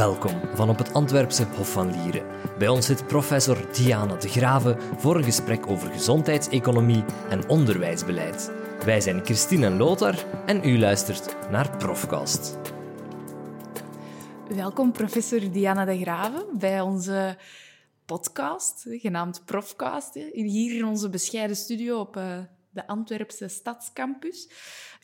Welkom van op het Antwerpse Hof van Lieren. Bij ons zit professor Diana de Grave voor een gesprek over gezondheidseconomie en onderwijsbeleid. Wij zijn Christine en Lothar en u luistert naar Profcast. Welkom professor Diana de Grave bij onze podcast, genaamd Profcast, hier in onze bescheiden studio op eh, de Antwerpse Stadscampus.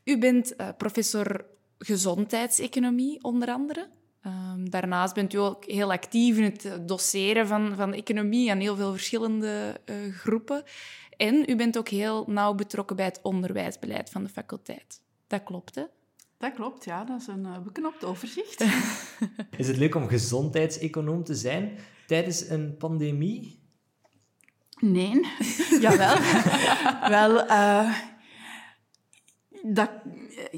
U bent eh, professor gezondheidseconomie, onder andere. Um, daarnaast bent u ook heel actief in het doseren van, van economie aan heel veel verschillende uh, groepen. En u bent ook heel nauw betrokken bij het onderwijsbeleid van de faculteit. Dat klopt, hè? Dat klopt, ja. Dat is een uh, beknopt overzicht. is het leuk om gezondheidseconoom te zijn tijdens een pandemie? Nee. Jawel. Wel, uh, dat,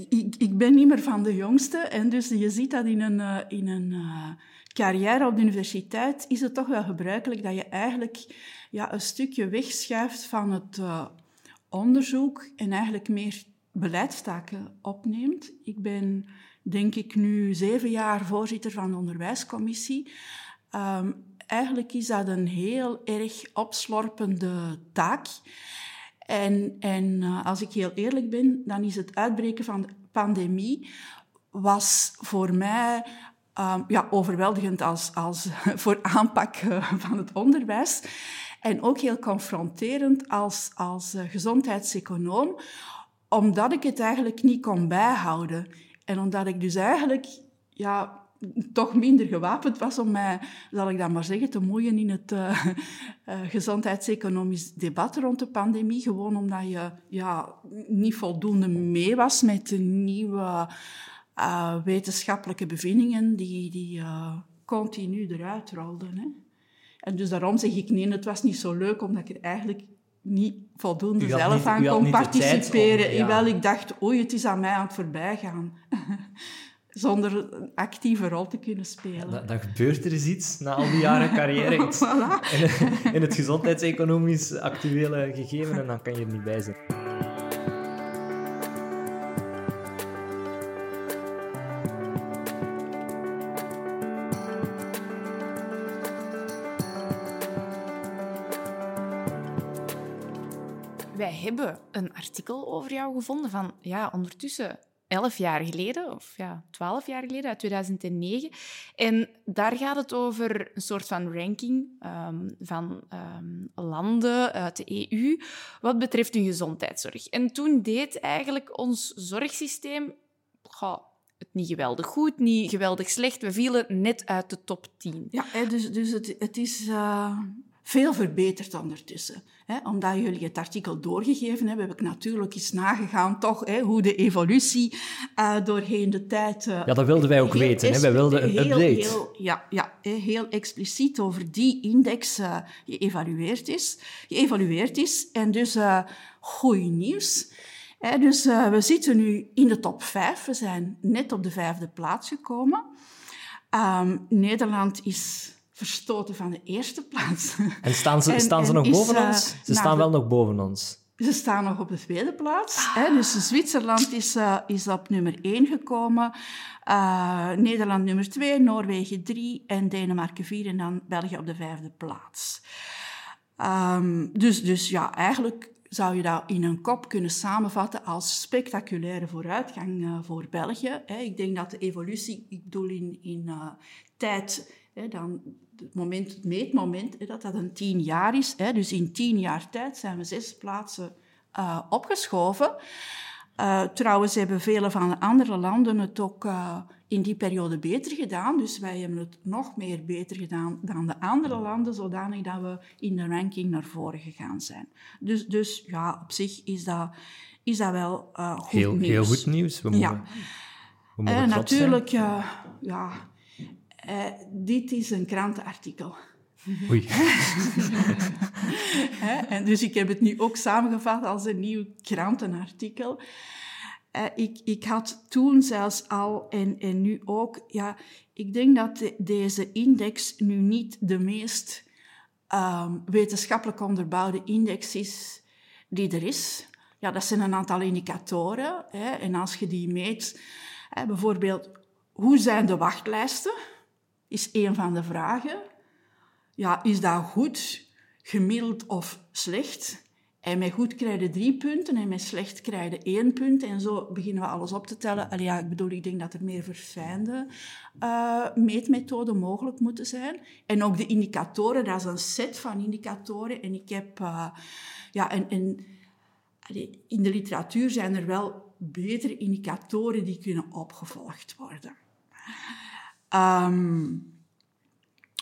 ik, ik, ben niet meer van de jongste. En dus je ziet dat in een, uh, in een uh, carrière op de universiteit is het toch wel gebruikelijk dat je eigenlijk ja, een stukje wegschuift van het onderzoek en eigenlijk meer beleidstaken opneemt. Ik ben, denk ik, nu zeven jaar voorzitter van de onderwijscommissie. Um, eigenlijk is dat een heel erg opslorpende taak. En, en uh, als ik heel eerlijk ben, dan is het uitbreken van de pandemie was voor mij um, ja, overweldigend als, als voor aanpak uh, van het onderwijs. En ook heel confronterend als, als uh, gezondheidseconoom, omdat ik het eigenlijk niet kon bijhouden. En omdat ik dus eigenlijk ja, toch minder gewapend was om mij, zal ik dat maar zeggen, te moeien in het uh, uh, gezondheidseconomisch debat rond de pandemie. Gewoon omdat je ja, niet voldoende mee was met de nieuwe uh, wetenschappelijke bevindingen die, die continu eruit rolden. Hè. En dus daarom zeg ik nee, het was niet zo leuk, omdat ik er eigenlijk niet voldoende zelf niet, aan kon participeren. Om, ja. Terwijl ik dacht, oei, het is aan mij aan het voorbijgaan zonder een actieve rol te kunnen spelen. Ja, dan, gebeurt er eens iets na al die jaren carrière. voilà. in, in, het gezondheidseconomisch actuele gegeven en dan kan je er niet bij zijn. Wij hebben een artikel over jou gevonden van, ja, ondertussen elf jaar geleden, of ja, twaalf jaar geleden, uit 2009. En daar gaat het over een soort van ranking um, van um, landen uit de EU wat betreft hun gezondheidszorg. En toen deed eigenlijk ons zorgsysteem het niet geweldig goed, niet geweldig slecht. We vielen net uit de top 10. Ja, dus, dus het, het is uh, veel verbeterd ondertussen. Hè, omdat jullie het artikel doorgegeven hebben, heb ik natuurlijk eens nagegaan toch, hoe de evolutie uh, doorheen de tijd... Uh, ja, dat wilden wij ook weten. Hè? Wij wilden een heel, update. Heel, ja, ja, heel expliciet over die index uh, geëvalueerd is. Geëvalueerd is. En dus goed nieuws. Dus we zitten nu in de top vijf. We zijn net op de vijfde plaats gekomen. Um, Nederland is verstoten van de eerste plaats. En staan ze, en, staan ze nog is, boven ons? Ze staan wel nog boven ons. Ze staan nog op de tweede plaats. Ah. Hè? Dus Zwitserland is, uh, is op nummer één gekomen. Uh, Nederland nummer twee, Noorwegen drie en Denemarken vier en dan België op de vijfde plaats. Um, dus, dus ja, eigenlijk zou je dat in een kop kunnen samenvatten als spectaculaire vooruitgang uh, voor België. Hè? Ik denk dat de evolutie, ik bedoel in, in tijd, hè, dan het, moment, het meetmoment, dat dat een tien jaar is. Dus in tien jaar tijd zijn we zes plaatsen uh, opgeschoven. Uh, trouwens hebben vele van de andere landen het ook uh, in die periode beter gedaan. Dus wij hebben het nog meer beter gedaan dan de andere landen, zodanig dat we in de ranking naar voren gegaan zijn. Dus, dus ja, op zich is dat, is dat wel goed heel, nieuws. Heel goed nieuws. We mogen, ja. we mogen natuurlijk, ja, uh, dit is een krantenartikel. Oei. en dus ik heb het nu ook samengevat als een nieuw krantenartikel. Uh, ik, ik had toen zelfs al, en, en nu ook, ja, ik denk dat de, deze index nu niet de meest um, wetenschappelijk onderbouwde index is die er is. Ja, dat zijn een aantal indicatoren. Hè, en als je die meet, hè, bijvoorbeeld, hoe zijn de wachtlijsten? Is een van de vragen. Ja, is dat goed, gemiddeld of slecht? En met goed krijg je drie punten en met slecht krijg je één punt. En zo beginnen we alles op te tellen. Allee, ja, ik bedoel, ik denk dat er meer verfijnde uh, meetmethoden mogelijk moeten zijn. En ook de indicatoren, dat is een set van indicatoren. En ik heb... Uh, ja, in de literatuur zijn er wel betere indicatoren die kunnen opgevolgd worden. Um,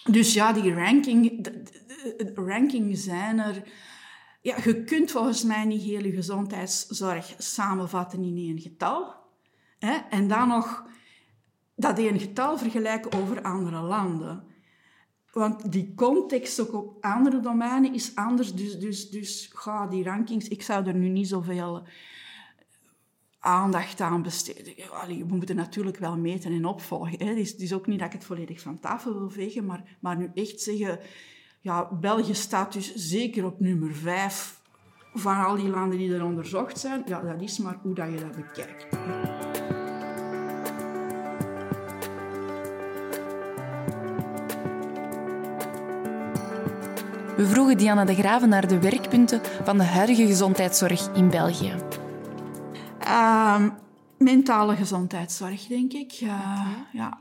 dus ja, die ranking, de, ranking zijn er ja, je kunt volgens mij niet hele gezondheidszorg samenvatten in één getal. Hè? En dan nog dat één getal vergelijken over andere landen. Want die context ook op andere domeinen is anders. Dus, dus, dus ga die rankings... Ik zou er nu niet zoveel aandacht aan besteden. we moeten natuurlijk wel meten en opvolgen. Hè. Het, is, ook niet dat ik het volledig van tafel wil vegen, maar, maar nu echt zeggen ja, België staat dus zeker op nummer 5 van al die landen die er onderzocht zijn. Ja, dat is maar hoe dat je dat bekijkt. We vroegen Diana de Graven naar de werkpunten van de huidige gezondheidszorg in België. Uh, mentale gezondheidszorg, denk ik. Uh, ja.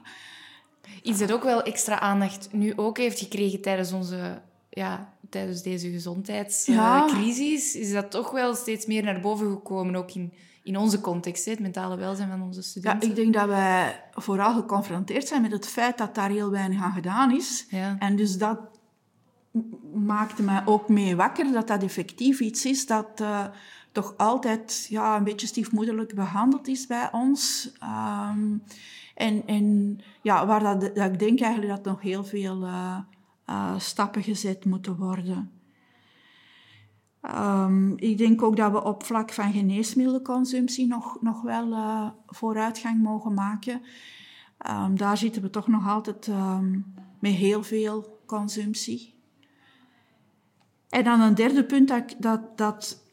Iets dat ook wel extra aandacht nu ook heeft gekregen tijdens onze ja, tijdens deze gezondheidscrisis is dat toch wel steeds meer naar boven gekomen, ook in, in onze context, het mentale welzijn van onze studenten. Ja, ik denk dat wij vooral geconfronteerd zijn met het feit dat daar heel weinig aan gedaan is. Ja. En dus dat maakte mij ook mee wakker dat dat effectief iets is dat uh, toch altijd ja, een beetje stiefmoederlijk behandeld is bij ons. Um, en, en ja, waar dat, dat, ik denk eigenlijk dat nog heel veel uh, uh, stappen gezet moeten worden. Um, ik denk ook dat we op vlak van geneesmiddelenconsumptie nog, nog wel vooruitgang mogen maken. Um, daar zitten we toch nog altijd met heel veel consumptie. En dan een derde punt dat, dat, dat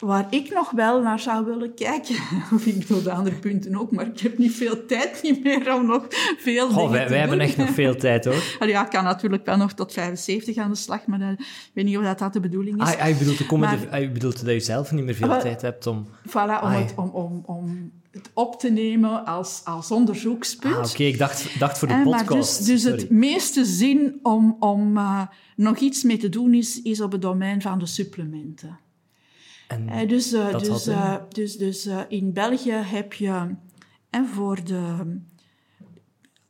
Waar ik nog wel naar zou willen kijken, of ik wil de andere punten ook, maar ik heb niet veel tijd niet meer om nog veel Goh, dingen wij, te wij doen. hebben echt nog veel tijd hoor. ja, ik kan natuurlijk wel nog tot 75 aan de slag, maar ik weet niet of dat, dat de bedoeling is. Ah, ah, je bedoelt, de komende, Maar- ah, je bedoelt dat je zelf niet meer veel Ah, tijd hebt om... Voilà, om, Ah, het, om, om, om het op te nemen als, als onderzoekspunt. Ah, oké, ik dacht, dacht voor de Eh, maar podcast. dus, dus Sorry. het meeste zin om, om eh, nog iets mee te doen is, is op het domein van de supplementen. En Eh, dus, eh, dus, een- eh, dus, dus eh, in België heb je eh, voor de.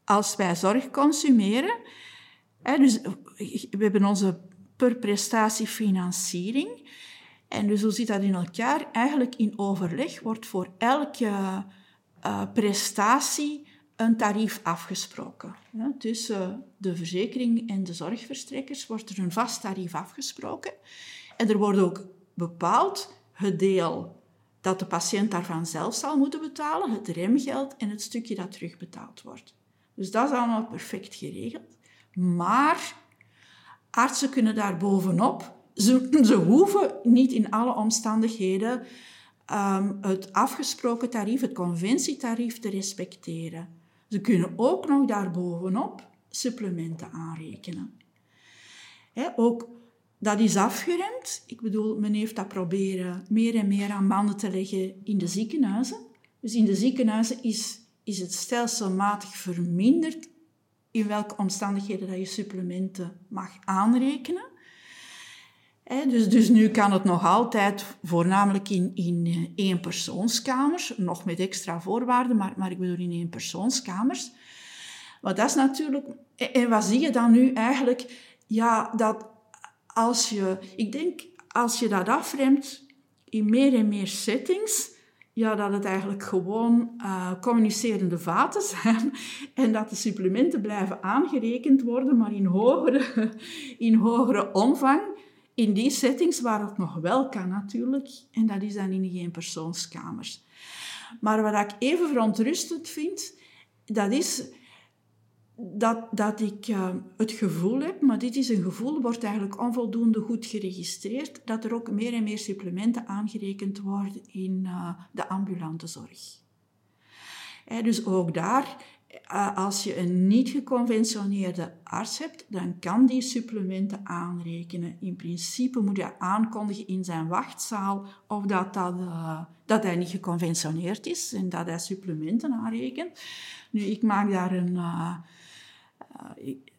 Als wij zorg consumeren, dus we hebben onze per prestatie financiering. En dus hoe zit dat in elkaar? Eigenlijk in overleg wordt voor elke prestatie een tarief afgesproken. Ja, tussen de verzekering en de zorgverstrekkers wordt er een vast tarief afgesproken. En er wordt ook bepaald het deel dat de patiënt daarvan zelf zal moeten betalen, het remgeld en het stukje dat terugbetaald wordt. Dus dat is allemaal perfect geregeld. Maar artsen kunnen daar bovenop. Ze, ze hoeven niet in alle omstandigheden ehm, het afgesproken tarief, het conventietarief, te respecteren. Ze kunnen ook nog daarbovenop supplementen aanrekenen. Ook dat is afgeremd. Ik bedoel, men heeft dat proberen meer en meer aan banden te leggen in de ziekenhuizen. Dus in de ziekenhuizen is, is het stelselmatig verminderd in welke omstandigheden dat je supplementen mag aanrekenen. Dus, dus nu kan het nog altijd voornamelijk in, in eh, eenpersoonskamers, nog met extra voorwaarden, maar, maar ik bedoel in eenpersoonskamers. Maar dat is natuurlijk... En wat zie je dan nu eigenlijk? Ja, dat als je... Ik denk, als je dat afremt in meer en meer settings, ja, dat het eigenlijk gewoon eh, communicerende vaten zijn en dat de supplementen blijven aangerekend worden, maar in hogere, in hogere omvang. In die settings waar het nog wel kan natuurlijk, en dat is dan in geen persoonskamers. Maar wat ik even verontrustend vind, dat is dat, dat ik eh, het gevoel heb, maar dit is een gevoel, wordt eigenlijk onvoldoende goed geregistreerd, dat er ook meer en meer supplementen aangerekend worden in eh, de ambulante zorg. Dus ook daar uh, als je een niet geconventioneerde arts hebt, dan kan die supplementen aanrekenen. In principe moet je aankondigen in zijn wachtzaal of dat, dat, dat hij niet geconventioneerd is en dat hij supplementen aanrekent. Nu, ik maak daar een... Ik,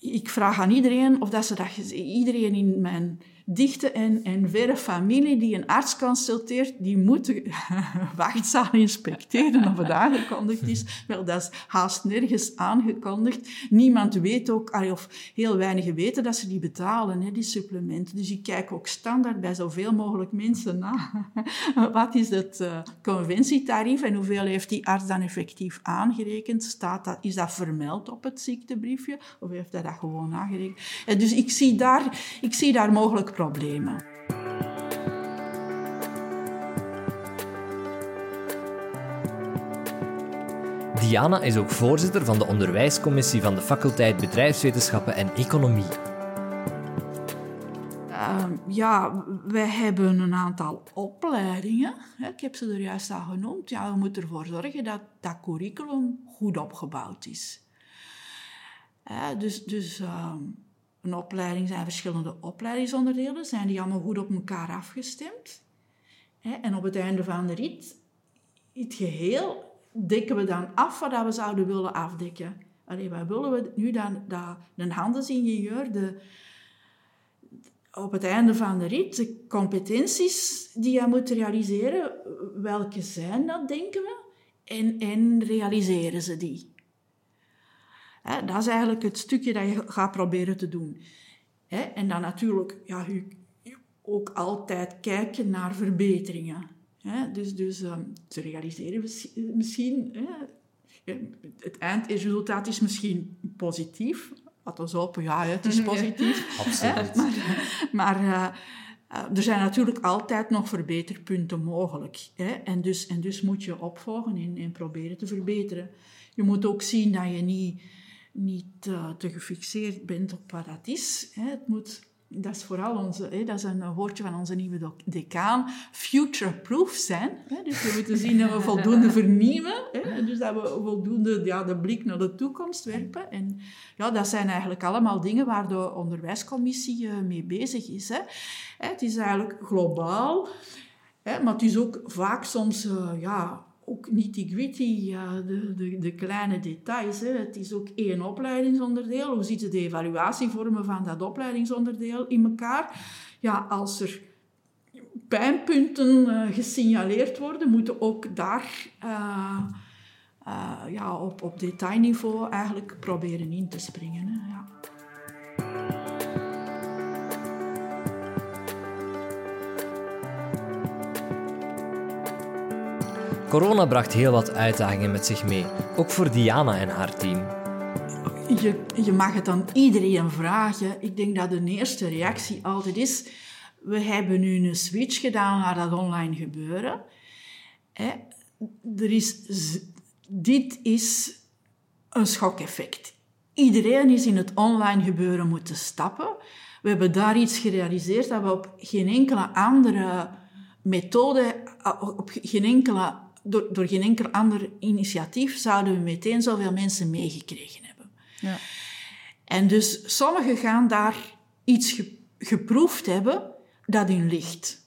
ik, vraag aan iedereen of dat ze dat... Iedereen in mijn dichte en, en verre familie die een arts consulteert, die moet wachtzaal inspecteren of het aangekondigd is. Wel, dat is haast nergens aangekondigd. Niemand weet ook, of heel weinigen weten dat ze die betalen, die supplementen. Dus ik kijk ook standaard bij zoveel mogelijk mensen na. Wat is het uh, conventietarief en hoeveel heeft die arts dan effectief aangerekend? Staat dat, is dat vermeld op het ziektebriefje of heeft hij dat gewoon aangerekend? En dus ik zie daar, ik zie daar mogelijk problemen. Diana is ook voorzitter van de onderwijscommissie van de faculteit Bedrijfswetenschappen en Economie. Uh, ja, wij hebben een aantal opleidingen. Ik heb ze er juist al genoemd. Ja, we moeten ervoor zorgen dat dat curriculum goed opgebouwd is. dus dus uh, een opleiding zijn verschillende opleidingsonderdelen. Zijn die allemaal goed op elkaar afgestemd? En op het einde van de rit, het geheel, dekken we dan af wat we zouden willen afdekken. Allee, wat willen we nu dan? Dat een handelsingenieur de, op het einde van de rit, de competenties die hij moet realiseren, welke zijn dat, denken we? En, en realiseren ze die? Dat is eigenlijk het stukje dat je gaat proberen te doen. en dan natuurlijk ja, ook altijd kijken naar verbeteringen. dus dus um, te realiseren misschien. het eindresultaat is misschien positief. Wat ons hopen, ja, het is positief. Absoluut. maar, maar uh, er zijn natuurlijk altijd nog verbeterpunten mogelijk. Hè? En, dus, en dus moet je opvolgen en, en proberen te verbeteren. Je moet ook zien dat je niet niet uh, te gefixeerd bent op wat dat is. Hè. Het moet, dat is vooral onze, hè, dat is een woordje van onze nieuwe decaan, future-proof zijn. Hè. Dus we moeten zien dat we voldoende vernieuwen. Hè. Dus dat we voldoende ja, de blik naar de toekomst werpen. En ja, dat zijn eigenlijk allemaal dingen waar de onderwijscommissie uh, mee bezig is. Hè. Het is eigenlijk globaal, hè, maar het is ook vaak soms... Uh, ja, ook nitty-gritty, de, de, de, kleine details. Hè. Het is ook één opleidingsonderdeel. Hoe zitten de evaluatievormen van dat opleidingsonderdeel in elkaar? Ja, als er pijnpunten uh, gesignaleerd worden, moeten ook daar uh, uh, ja, op, op detailniveau eigenlijk proberen in te springen. Hè. Corona bracht heel wat uitdagingen met zich mee, ook voor Diana en haar team. Je, je mag het aan iedereen vragen. Ik denk dat de eerste reactie altijd is: we hebben nu een switch gedaan naar dat online gebeuren. Hè? Dit is een schokeffect. Iedereen is in het online gebeuren moeten stappen. We hebben daar iets gerealiseerd dat we op geen enkele andere methode, op geen enkele door, door geen enkel ander initiatief zouden we meteen zoveel mensen meegekregen hebben. Ja. En dus sommigen gaan daar iets geproefd hebben dat in ligt.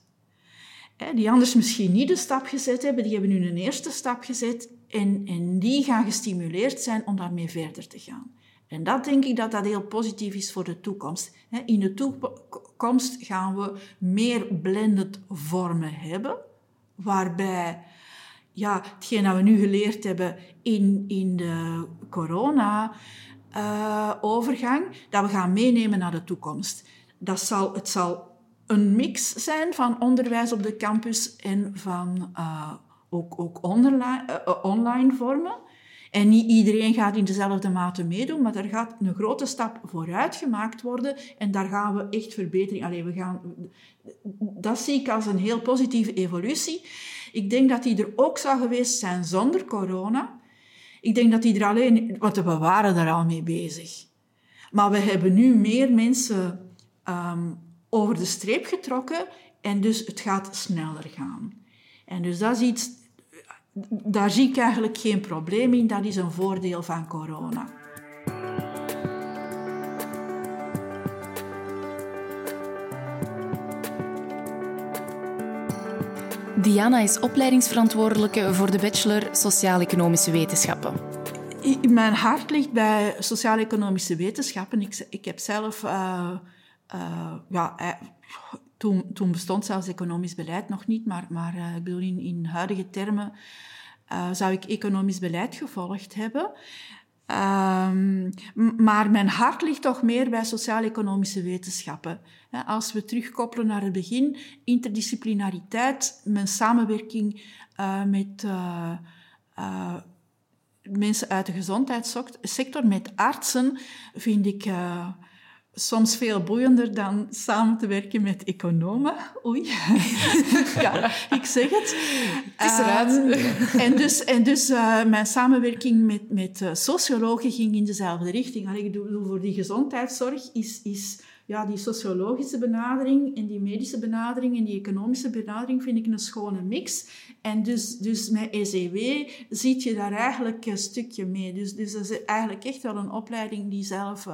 Die anders misschien niet de stap gezet hebben, die hebben nu een eerste stap gezet en, en die gaan gestimuleerd zijn om daarmee verder te gaan. En dat denk ik dat dat heel positief is voor de toekomst. In de toekomst gaan we meer blended vormen hebben, waarbij ja, hetgeen dat we nu geleerd hebben in, in de corona-overgang, dat we gaan meenemen naar de toekomst. Dat zal, het zal een mix zijn van onderwijs op de campus en van uh, ook, ook online, uh, online vormen. En niet iedereen gaat in dezelfde mate meedoen, maar er gaat een grote stap vooruit gemaakt worden en daar gaan we echt verbetering. Allee, we gaan, dat zie ik als een heel positieve evolutie. Ik denk dat die er ook zou geweest zijn zonder corona. Ik denk dat die er alleen... Want we waren er al mee bezig. Maar we hebben nu meer mensen um, over de streep getrokken en dus het gaat sneller gaan. En dus dat is iets... daar zie ik eigenlijk geen probleem in. Dat is een voordeel van corona. Diana is opleidingsverantwoordelijke voor de bachelor Sociaal-Economische Wetenschappen. Mijn hart ligt bij sociaal-economische wetenschappen. Ik, ik heb zelf... Uh, uh, ja, eh, toen, toen, bestond zelfs economisch beleid nog niet, maar, maar ik bedoel, in, in huidige termen zou ik economisch beleid gevolgd hebben. Um, maar mijn hart ligt toch meer bij sociaal-economische wetenschappen. Als we terugkoppelen naar het begin, interdisciplinariteit, mijn samenwerking uh, met uh, uh, mensen uit de gezondheidssector, met artsen, vind ik soms veel boeiender dan samen te werken met economen. Oei. ja, ik zeg het. Het is eruit. Um, en dus, en dus uh, mijn samenwerking met, met uh, sociologen ging in dezelfde richting. Allee, ik bedoel, voor die gezondheidszorg is, is ja, die sociologische benadering en die medische benadering en die economische benadering vind ik een schone mix. En dus, dus met ECW ziet je daar eigenlijk een stukje mee. Dus, dus dat is eigenlijk echt wel een opleiding die zelf...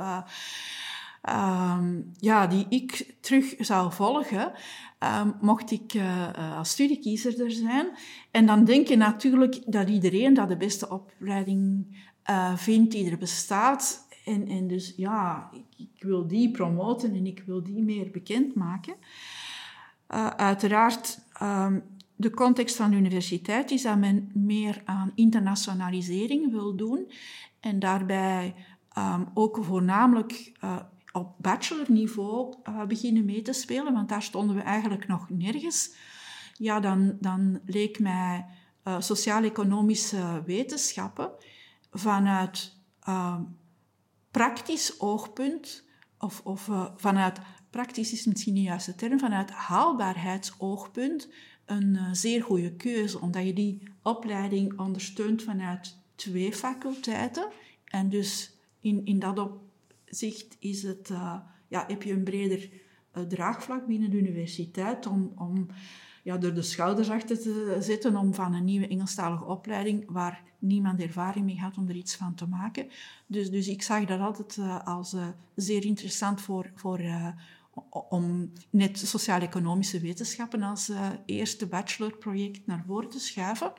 Um, ja, die ik terug zou volgen, um, mocht ik uh, als studiekiezer er zijn. En dan denk je natuurlijk dat iedereen dat de beste opleiding uh, vindt die er bestaat. En, en dus ja, ik, ik, wil die promoten en ik wil die meer bekendmaken. Uh, uiteraard, um, de context van de universiteit is dat men meer aan internationalisering wil doen. En daarbij ook voornamelijk op bachelorniveau uh, beginnen mee te spelen, want daar stonden we eigenlijk nog nergens, ja, dan, dan leek mij uh, sociaal-economische wetenschappen vanuit uh, praktisch oogpunt, of, of uh, vanuit praktisch is misschien niet de juiste term, vanuit haalbaarheidsoogpunt een zeer goede keuze, omdat je die opleiding ondersteunt vanuit twee faculteiten. En dus in, in dat op, zicht is het, uh, ja, heb je een breder uh, draagvlak binnen de universiteit om, om ja, er de schouders achter te zetten om van een nieuwe Engelstalige opleiding, waar niemand ervaring mee had, om er iets van te maken. Dus, dus ik zag dat altijd uh, als zeer interessant voor, voor, om net sociaal-economische wetenschappen als eerste bachelorproject naar voren te schuiven.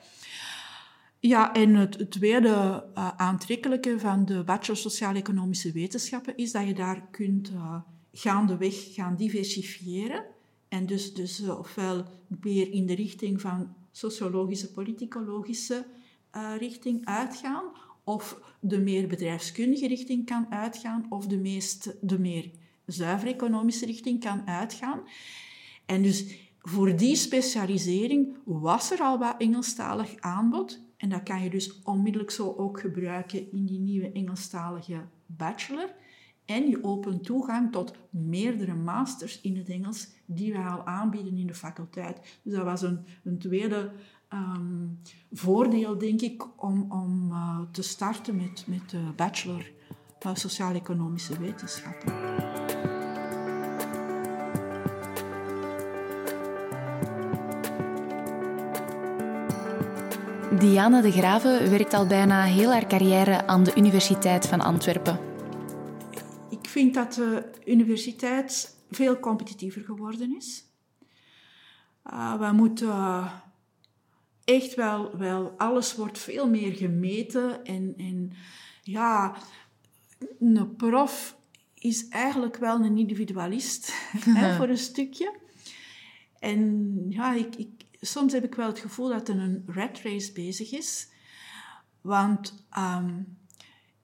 Ja, en het tweede uh, aantrekkelijke van de bachelor sociaal-economische wetenschappen is dat je daar kunt uh, gaandeweg gaan diversifiëren. En dus, dus uh, ofwel meer in de richting van sociologische, politicologische richting uitgaan, of de meer bedrijfskundige richting kan uitgaan, of de, meest, de meer zuiver economische richting kan uitgaan. En dus voor die specialisering was er al wat Engelstalig aanbod. En dat kan je dus onmiddellijk zo ook gebruiken in die nieuwe Engelstalige bachelor. En je opent toegang tot meerdere masters in het Engels die wij al aanbieden in de faculteit. Dus dat was een, een tweede um, voordeel, denk ik, om, om uh, te starten met, met de bachelor uh, sociaal-economische wetenschappen. Diana de Grave werkt al bijna heel haar carrière aan de Universiteit van Antwerpen. Ik vind dat de universiteit veel competitiever geworden is. Uh, we moeten echt wel, wel, alles wordt veel meer gemeten. En, en ja, een prof is eigenlijk wel een individualist hè, voor een stukje. En ja, ik, ik, soms heb ik wel het gevoel dat er een rat race bezig is. Want um,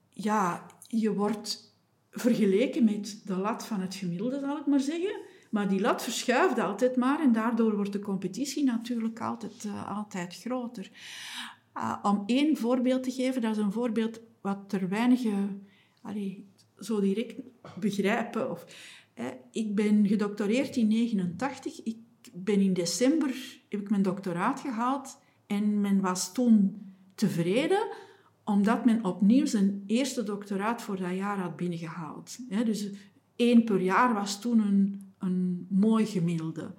ja, je wordt vergeleken met de lat van het gemiddelde, zal ik maar zeggen. Maar die lat verschuift altijd maar en daardoor wordt de competitie natuurlijk altijd, uh, altijd groter. Uh, om één voorbeeld te geven, dat is een voorbeeld wat er weinigen zo direct begrijpen. Of, eh, ik ben gedoctoreerd in 1989. Ik ben in december heb ik mijn doctoraat gehaald en men was toen tevreden omdat men opnieuw zijn eerste doctoraat voor dat jaar had binnengehaald. dus één per jaar was toen een, een mooi gemiddelde.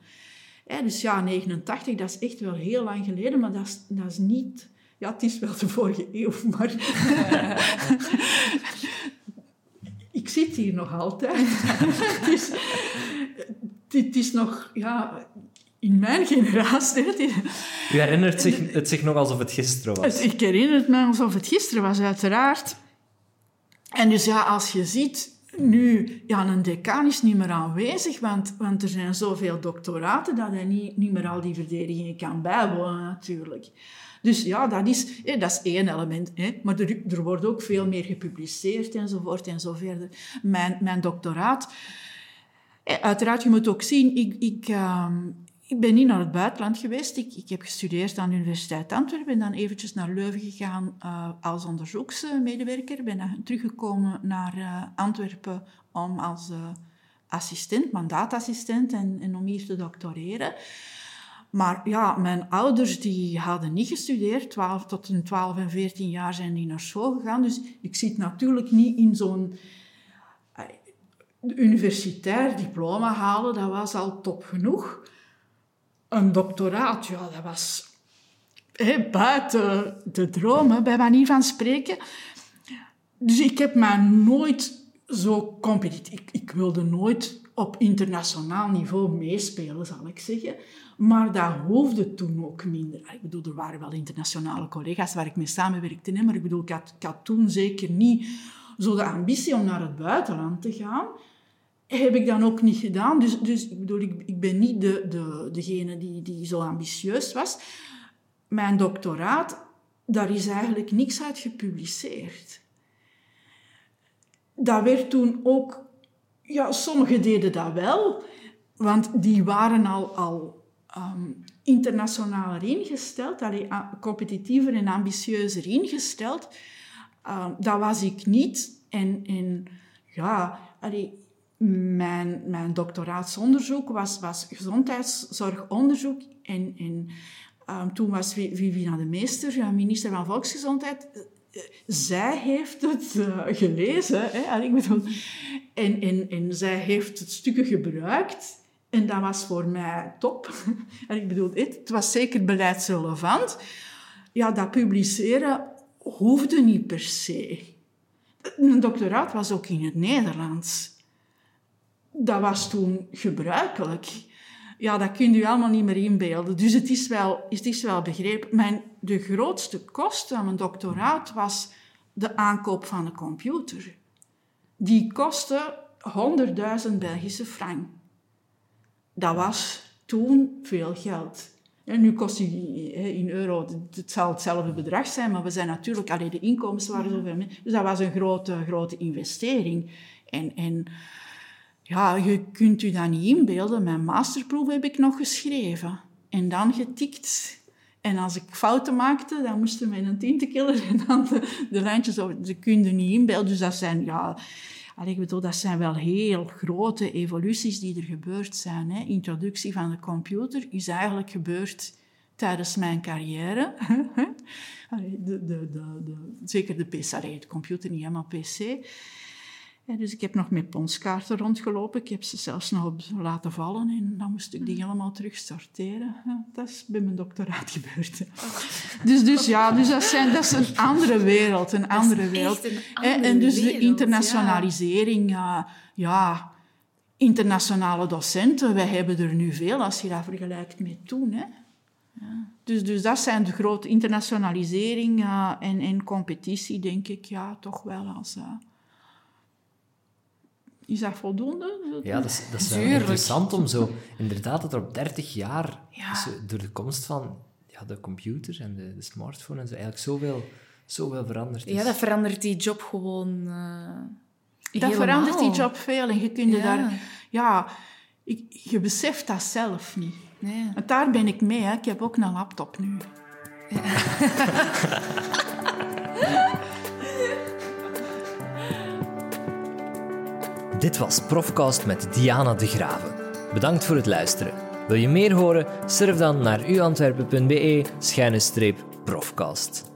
dus ja, 89, dat is echt wel heel lang geleden, maar dat is, dat is niet Ja, het is wel de vorige eeuw, maar... ik zit hier nog altijd. het, is, het is nog... Ja, in mijn generatie... U herinnert zich, het zich nog alsof het gisteren was? Ik herinner het me alsof het gisteren was, uiteraard. En dus ja, als je ziet... Nu, ja, een decaan is niet meer aanwezig, want, want er zijn zoveel doctoraten dat hij niet, niet meer al die verdedigingen kan bijwonen, natuurlijk. Dus ja, dat is, dat is één element. Hè. Maar er, er wordt ook veel meer gepubliceerd enzovoort en zo verder. Mijn, mijn doctoraat... Uiteraard, je moet ook zien, ik, ik, ehm, ik ben niet naar het buitenland geweest. Ik, ik heb gestudeerd aan de Universiteit Antwerpen. Ben dan eventjes naar Leuven gegaan uh, als onderzoeksmedewerker. Ben dan teruggekomen naar uh, Antwerpen om als uh, assistent, mandaatassistent en, en, om hier te doctoreren. Maar ja, mijn ouders die hadden niet gestudeerd. 12, tot hun 12 en 14 jaar zijn die naar school gegaan. Dus ik zit natuurlijk niet in zo'n universitair diploma halen. Dat was al top genoeg een doctoraat, ja, dat was buiten de droom, bij manier van spreken. Dus ik heb me nooit zo competitief... Ik, ik wilde nooit op internationaal niveau meespelen, zal ik zeggen. Maar dat hoefde toen ook minder. Ik bedoel, er waren wel internationale collega's waar ik mee samenwerkte, maar ik bedoel, ik had, ik had toen zeker niet zo de ambitie om naar het buitenland te gaan heb ik dan ook niet gedaan. Dus, dus ik bedoel, ik, ik ben niet de, de, degene die, die zo ambitieus was. Mijn doctoraat, daar is eigenlijk niks uit gepubliceerd. Dat werd toen ook... Ja, sommigen deden dat wel, want die waren al, al um, internationaler ingesteld, allee, competitiever en ambitieuzer ingesteld. Um, dat was ik niet. En, en ja, allee, mijn, mijn doctoraatsonderzoek was, was gezondheidszorgonderzoek. En, en um, toen was Viviana de Meester, ja, minister van Volksgezondheid. Zij heeft het uh, gelezen. Hè? Ik bedoel, en, en, en zij heeft het stukken gebruikt. En dat was voor mij top. En ik bedoel, het was zeker beleidsrelevant. Ja, dat publiceren hoefde niet per se. Mijn doctoraat was ook in het Nederlands dat was toen gebruikelijk. Ja, dat kun je allemaal niet meer inbeelden. Dus het is wel, het is wel begrepen. Mijn, de grootste kost aan mijn doctoraat was de aankoop van een computer. Die kostte 100.000 Belgische frank. Dat was toen veel geld. En nu kost die in euro, het zal hetzelfde bedrag zijn, maar we zijn natuurlijk, alleen de inkomsten waren zoveel. Dus dat was een grote, grote investering. En, en ja, je kunt u dat niet inbeelden. Mijn masterproef heb ik nog geschreven. En dan getikt. En als ik fouten maakte, dan moesten we een tintenkiller en dan de, lijntjes over. Ze kunnen niet inbeelden. Dus dat zijn, ja... Ik bedoel, dat zijn wel heel grote evoluties die er gebeurd zijn. Hè. Introductie van de computer is eigenlijk gebeurd tijdens mijn carrière. de, de, de, zeker de PC, de computer, niet helemaal PC dus ik heb nog met ponskaarten rondgelopen. Ik heb ze zelfs nog op laten vallen en dan moest ik die helemaal terug sorteren. dat is bij mijn doctoraat gebeurd. Dus, dus ja, dus dat, zijn, dat is een andere wereld. Een andere wereld. Een andere en dus wereld, de internationalisering, ja. ja, internationale docenten, wij hebben er nu veel als je dat vergelijkt met toen. Hè. Ja. Dus, dus dat zijn de grote internationalisering en, en competitie, denk ik, ja, toch wel als... Uh, is dat voldoende? Ja, dat is, dat is wel interessant om zo... Inderdaad, dat er op 30 jaar, door de komst van ja, de computer en de, de, smartphone en zo, eigenlijk zoveel, zoveel veranderd is. Ja, dat verandert die job gewoon uh, Dat verandert die job veel en je kunt ja. daar... Ja, ik, je beseft dat zelf niet. Nee. Want daar ben ik mee, hè. ik heb ook een laptop nu. Ja. Dit was Profcast met Diana de Graven. Bedankt voor het luisteren. Wil je meer horen? Surf dan naar uantwerpen.be-profcast.